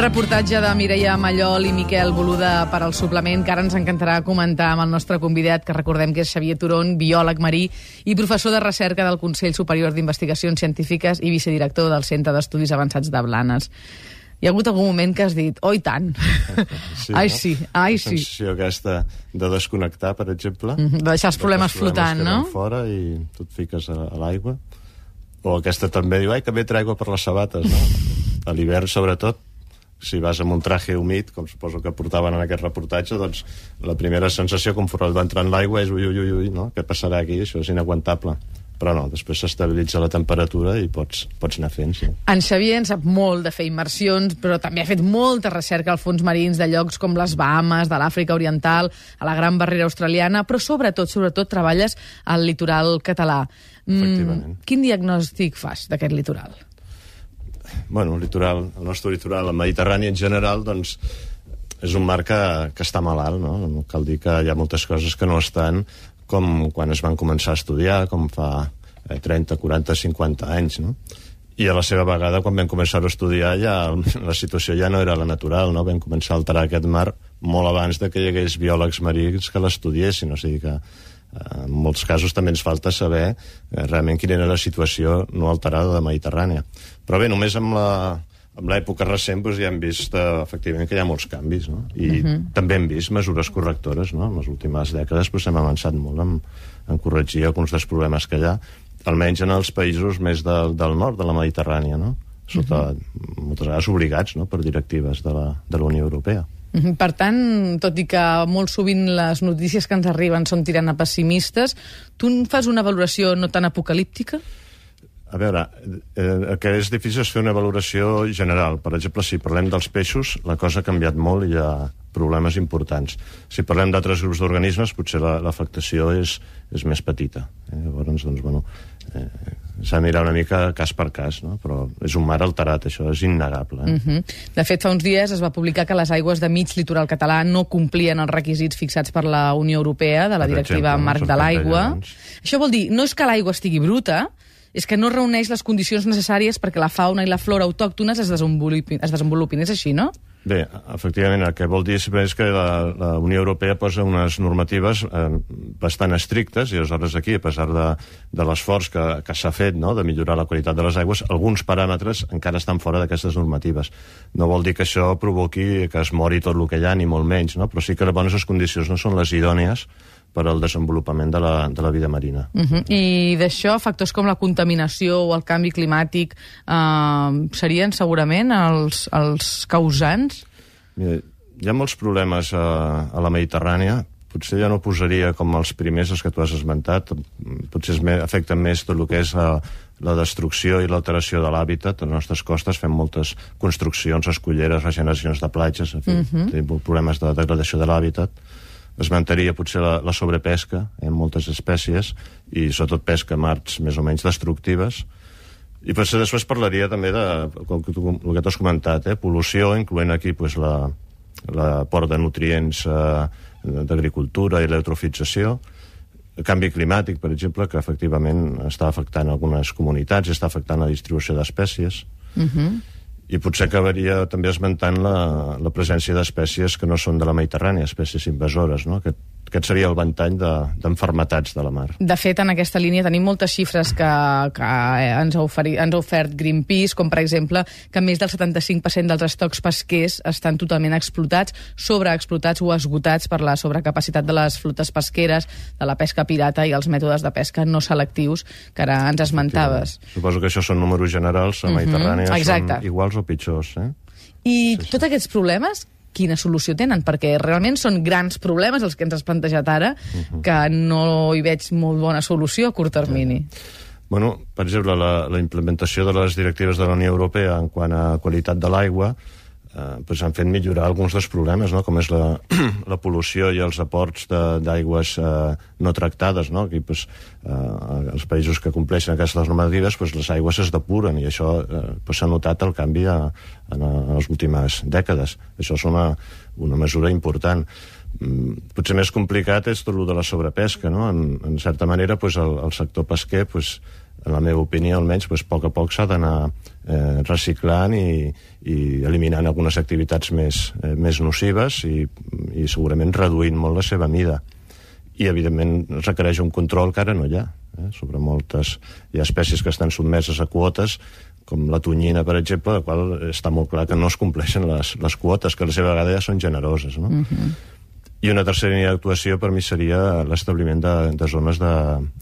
reportatge de Mireia Mallol i Miquel Boluda per al suplement que ara ens encantarà comentar amb el nostre convidat, que recordem que és Xavier Turon, biòleg marí i professor de recerca del Consell Superior d'Investigacions Científiques i vicedirector del Centre d'Estudis Avançats de Blanes. Hi ha hagut algun moment que has dit, oi oh, tant, Sí, ai no? sí, ai La sí. sensació aquesta de desconnectar, per exemple. Mhm, de deixar els De que problemes flotant, no? fora i tu et fiques a, a l'aigua. O aquesta també diu, ai, que bé traigua per les sabates, no? A l'hivern, sobretot, si vas amb un traje humit, com suposo que portaven en aquest reportatge, doncs la primera sensació, conforme va entrar en l'aigua, és ui, ui, ui, ui, no? Què passarà aquí? Això és inaguantable. Però no, després s'estabilitza la temperatura i pots, pots anar fent, sí. En Xavier en sap molt de fer immersions, però també ha fet molta recerca al fons marins de llocs com les Bahamas, de l'Àfrica Oriental, a la Gran Barrera Australiana, però sobretot, sobretot, treballes al litoral català. Efectivament. quin diagnòstic fas d'aquest litoral? Bueno, litoral, el nostre litoral, el Mediterrani en general, doncs, és un mar que, que està malalt, no? no? Cal dir que hi ha moltes coses que no estan com quan es van començar a estudiar, com fa eh, 30, 40, 50 anys, no? I a la seva vegada, quan vam començar a estudiar, ja la situació ja no era la natural, no? Vam començar a alterar aquest mar molt abans de que hi hagués biòlegs marins que l'estudiessin, o sigui que en molts casos també ens falta saber eh, realment quina era la situació no alterada de Mediterrània. Però bé, només amb la amb l'època recent doncs, ja hem vist eh, efectivament que hi ha molts canvis no? i uh -huh. també hem vist mesures correctores no? en les últimes dècades doncs, hem avançat molt en, en corregir alguns dels problemes que hi ha almenys en els països més del, del nord de la Mediterrània no? sota, uh -huh. moltes vegades obligats no? per directives de la, de la Unió Europea Mhm. Per tant, tot i que molt sovint les notícies que ens arriben són tirant a pessimistes, tu fas una valoració no tan apocalíptica? A veure, eh, el que és difícil és fer una valoració general. Per exemple, si parlem dels peixos, la cosa ha canviat molt i hi ha problemes importants. Si parlem d'altres grups d'organismes, potser la- l'afectació és, és més petita. Eh? Llavors, doncs, bueno, eh, s'ha de mirar una mica cas per cas, no? però és un mar alterat, això és innegable. Eh? Uh -huh. De fet, fa uns dies es va publicar que les aigües de mig litoral català no complien els requisits fixats per la Unió Europea de la Per Directiva exemple, Marc de l'Aigua. Això vol dir, no és que l'aigua estigui bruta, és que no reuneix les condicions necessàries perquè la fauna i la flora autòctones es desenvolupin. Es desenvolupin. És així, no? Bé, efectivament, el que vol dir és que la, la Unió Europea posa unes normatives eh, bastant estrictes i aleshores aquí, a pesar de, de l'esforç que, que s'ha fet no, de millorar la qualitat de les aigües, alguns paràmetres encara estan fora d'aquestes normatives. No vol dir que això provoqui que es mori tot el que hi ha, ni molt menys, no? però sí que les bones condicions no són les idònies per al desenvolupament de la, de la vida marina. Uh -huh. I d'això, factors com la contaminació o el canvi climàtic eh, serien segurament els, els causants? Mira, hi ha molts problemes a, a la Mediterrània. Potser ja no posaria com els primers els que tu has esmentat. Potser es me, afecten més tot el que és la, la destrucció i l'alteració de l'hàbitat. A les nostres costes fem moltes construccions, escolleres, regeneracions de platges, en fi, uh -huh. tenim problemes de degradació de l'hàbitat. Esmentaria potser la, la sobrepesca en moltes espècies i sobretot pesca marts més o menys destructives. I potser després parlaria també de, com que tu, el que tu has comentat, eh, pol·lució, incloent aquí pues, la, l'aport de nutrients eh, d'agricultura i l'eutrofització, el canvi climàtic, per exemple, que efectivament està afectant algunes comunitats està afectant la distribució d'espècies. Uh -huh. I potser acabaria també esmentant la, la presència d'espècies que no són de la Mediterrània, espècies invasores, no? Aquest, aquest seria el ventall d'enfermetats de, de la mar. De fet, en aquesta línia tenim moltes xifres que, que ens, ha oferi, ens ha ofert Greenpeace, com per exemple que més del 75% dels estocs pesquers estan totalment explotats, sobreexplotats o esgotats per la sobrecapacitat de les flotes pesqueres, de la pesca pirata i els mètodes de pesca no selectius que ara ens esmentaves. Suposo que això són números generals, a Mhm, Mediterrània exacte. són iguals o pitjors, eh? I tots aquests problemes quina solució tenen, perquè realment són grans problemes els que ens has plantejat ara, que no hi veig molt bona solució a curt termini. Bueno, per exemple, la, la implementació de les directives de la Unió Europea en quant a qualitat de l'aigua eh, pues han fet millorar alguns dels problemes, no? com és la, la pol·lució i els aports d'aigües eh, no tractades. No? Aquí, pues, eh, els països que compleixen aquestes normatives, pues, les aigües es depuren i això eh, pues, s'ha notat el canvi a, en, a, les últimes dècades. Això és una, una mesura important. Mm, potser més complicat és tot el de la sobrepesca, no? En, en certa manera, pues, el, el sector pesquer, pues, en la meva opinió almenys, pues, a poc a poc s'ha d'anar eh, reciclant i, i eliminant algunes activitats més, eh, més nocives i, i segurament reduint molt la seva mida. I, evidentment, requereix un control que ara no hi ha. Eh? Sobre moltes... Hi ha espècies que estan sotmeses a quotes, com la tonyina, per exemple, la qual està molt clar que no es compleixen les, les quotes, que a la seva vegada ja són generoses. No? Uh -huh. I una tercera línia d'actuació per mi seria l'establiment de, de zones de,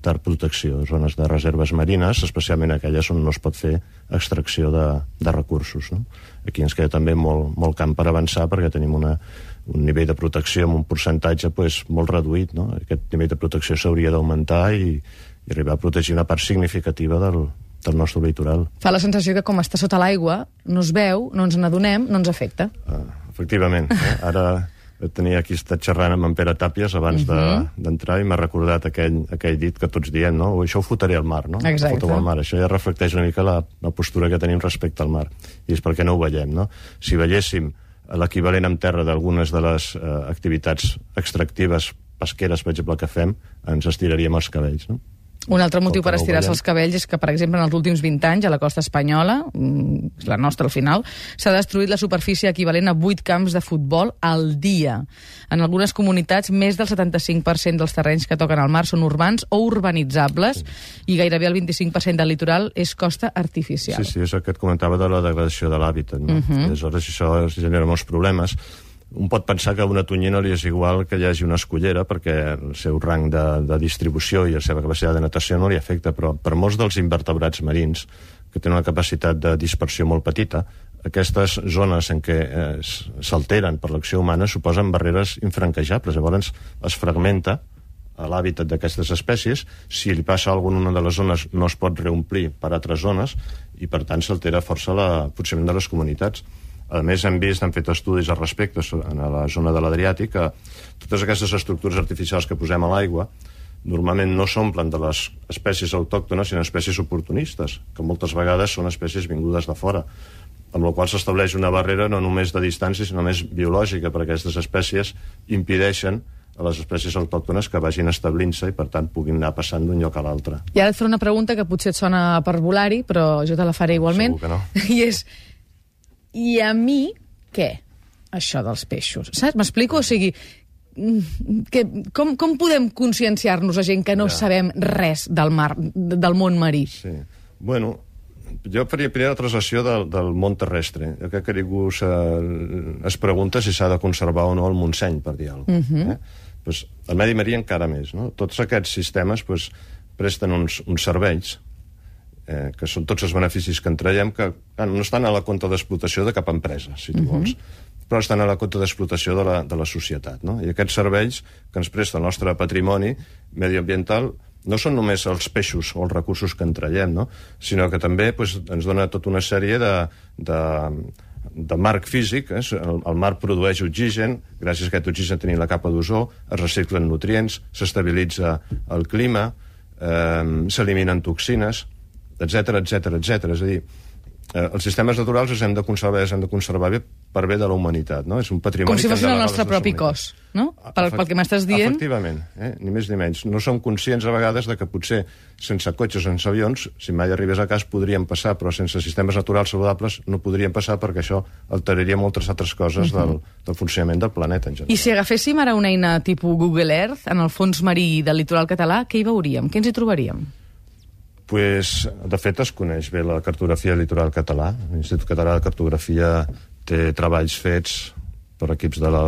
de protecció, zones de reserves marines, especialment aquelles on no es pot fer extracció de, de recursos. No? Aquí ens queda també molt, molt camp per avançar perquè tenim una, un nivell de protecció amb un percentatge pues, molt reduït. No? Aquest nivell de protecció s'hauria d'augmentar i, i arribar a protegir una part significativa del, del nostre litoral. Fa la sensació que com està sota l'aigua, no es veu, no ens n'adonem, no ens afecta. Uh, efectivament. Eh? Ara tenia aquí estat xerrant amb en Pere Tàpies abans uh -huh. d'entrar de, i m'ha recordat aquell, aquell dit que tots diem, no? O això ho fotré al mar, no? Exacte. al mar. Això ja reflecteix una mica la, la postura que tenim respecte al mar. I és perquè no ho veiem, no? Si veiéssim l'equivalent en terra d'algunes de les eh, activitats extractives pesqueres, per exemple, que fem, ens estiraríem els cabells, no? Un altre motiu per estirar-se els cabells és que, per exemple, en els últims 20 anys, a la costa espanyola, mm, la nostra al final, s'ha destruït la superfície equivalent a 8 camps de futbol al dia. En algunes comunitats, més del 75% dels terrenys que toquen al mar són urbans o urbanitzables sí. i gairebé el 25% del litoral és costa artificial. Sí, sí, és el que et comentava de la degradació de l'hàbitat. No? Uh mhm. -huh. Aleshores, això genera molts problemes un pot pensar que a una tonyina li és igual que hi hagi una escollera perquè el seu rang de, de distribució i la seva capacitat de natació no li afecta, però per molts dels invertebrats marins que tenen una capacitat de dispersió molt petita, aquestes zones en què eh, s'alteren per l'acció humana suposen barreres infranquejables. Llavors es fragmenta l'hàbitat d'aquestes espècies, si li passa alguna una de les zones no es pot reomplir per altres zones i per tant s'altera força el funcionament de les comunitats. A més, hem vist, hem fet estudis al respecte en la zona de l'Adriàtic, que totes aquestes estructures artificials que posem a l'aigua normalment no s'omplen de les espècies autòctones, sinó espècies oportunistes, que moltes vegades són espècies vingudes de fora, amb la qual s'estableix una barrera no només de distància, sinó més biològica, perquè aquestes espècies impideixen a les espècies autòctones que vagin establint-se i, per tant, puguin anar passant d'un lloc a l'altre. I ara et faré una pregunta que potser et sona per volar-hi, però jo te la faré igualment. Segur que no. I és, i a mi, què? Això dels peixos. Saps? M'explico? O sigui, que, com, com podem conscienciar-nos a gent que no ja. sabem res del mar, del món marí? Sí. Bueno, jo faria primer la translació del, del món terrestre. Jo crec que ningú es pregunta si s'ha de conservar o no el Montseny, per dir alguna cosa. Uh -huh. eh? pues, el medi marí encara més. No? Tots aquests sistemes pues, presten uns, uns serveis eh, que són tots els beneficis que en traiem, que ah, no estan a la compte d'explotació de cap empresa, si tu uh mhm. -huh. vols, però estan a la compte d'explotació de, la, de la societat. No? I aquests serveis que ens presta el nostre patrimoni mediambiental no són només els peixos o els recursos que en traiem, no? sinó que també pues, ens dona tota una sèrie de, de, de marc físic, eh? el, el mar produeix oxigen, gràcies a aquest oxigen tenim la capa d'ozó, es reciclen nutrients, s'estabilitza el clima, eh, s'eliminen toxines, etc etc etc. És a dir, eh, els sistemes naturals els hem de conservar, els hem de conservar bé per bé de la humanitat, no? És un patrimoni... Com si fos el nostre propi cos, no? Pel, pel que m'estàs dient... Efectivament, eh? ni més ni menys. No som conscients a vegades de que potser sense cotxes, sense avions, si mai arribés a cas podríem passar, però sense sistemes naturals saludables no podríem passar perquè això alteraria moltes altres coses uh -huh. del, del funcionament del planeta en general. I si agaféssim ara una eina tipus Google Earth en el fons marí del litoral català, què hi veuríem? Què ens hi trobaríem? Pues, de fet, es coneix bé la cartografia litoral català. L'Institut Català de Cartografia té treballs fets per equips de la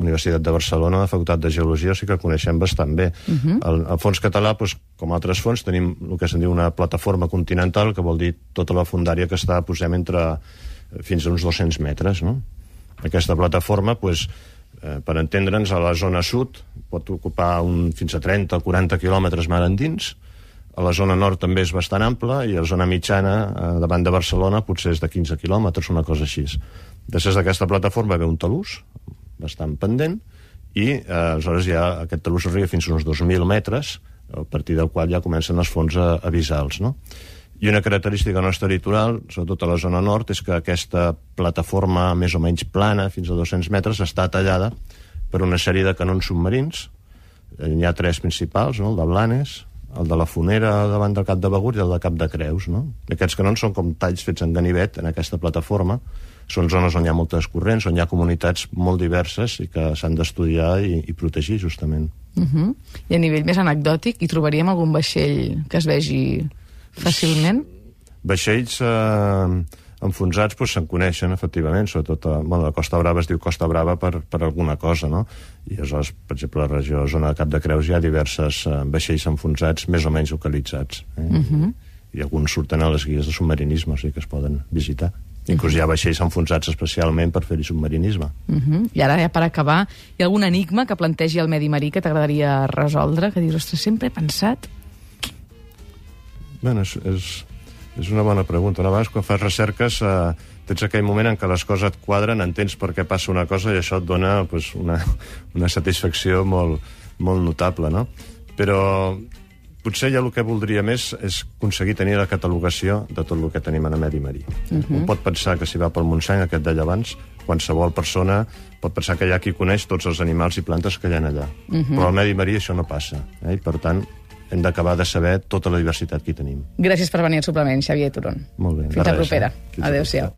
Universitat de Barcelona, la Facultat de Geologia, o sigui que el coneixem bastant bé. Uh -huh. el, el fons català, doncs, com altres fons, tenim el que se'n diu una plataforma continental, que vol dir tota la fundària que està, posem, entre eh, fins a uns 200 metres, no? Aquesta plataforma, doncs, eh, per entendre'ns, a la zona sud pot ocupar un, fins a 30 o 40 quilòmetres mar endins, a la zona nord també és bastant ampla i la zona mitjana, eh, davant de Barcelona, potser és de 15 quilòmetres, una cosa així. Després d'aquesta plataforma ve un talús, bastant pendent, i eh, aleshores ja aquest talús arriba fins a uns 2.000 metres, a partir del qual ja comencen els fons a, avisals, no? I una característica nostra litoral, sobretot a la zona nord, és que aquesta plataforma més o menys plana, fins a 200 metres, està tallada per una sèrie de canons submarins. N'hi ha tres principals, no? el de Blanes, el de la Fonera davant del Cap de Begur i el de Cap de Creus, no? Aquests canons són com talls fets en ganivet en aquesta plataforma, són zones on hi ha moltes corrents, on hi ha comunitats molt diverses i que s'han d'estudiar i, i protegir, justament. Uh -huh. I a nivell més anecdòtic, hi trobaríem algun vaixell que es vegi fàcilment? Vaixells eh, enfonsats doncs, se'n coneixen, efectivament, sobretot a, bueno, la Costa Brava es diu Costa Brava per, per alguna cosa, no? I aleshores, per exemple, a la regió zona de Cap de Creus hi ha diverses eh, vaixells enfonsats més o menys localitzats. Eh? Uh -huh. I alguns surten a les guies de submarinisme, o sigui que es poden visitar. Inclús hi ha vaixells enfonsats especialment per fer-hi submarinisme. Uh -huh. I ara, ja per acabar, hi ha algun enigma que plantegi el medi marí que t'agradaria resoldre? Que dius, ostres, sempre he pensat... Bueno, és, és, és una bona pregunta. A vegades, quan fas recerques, eh, tens aquell moment en què les coses et quadren, entens per què passa una cosa i això et dona pues, una, una satisfacció molt, molt notable, no? Però potser ja el que voldria més és aconseguir tenir la catalogació de tot el que tenim en medi marí. Uh -huh. Un pot pensar que si va pel Montseny, aquest d'allà abans, qualsevol persona pot pensar que hi ha qui coneix tots els animals i plantes que hi ha allà. Uh -huh. Però al medi marí això no passa. Eh? I, per tant, hem d'acabar de saber tota la diversitat que hi tenim. Gràcies per venir al suplement, Xavier Turon. Molt bé. Fins la propera. Eh? Adéu-siau.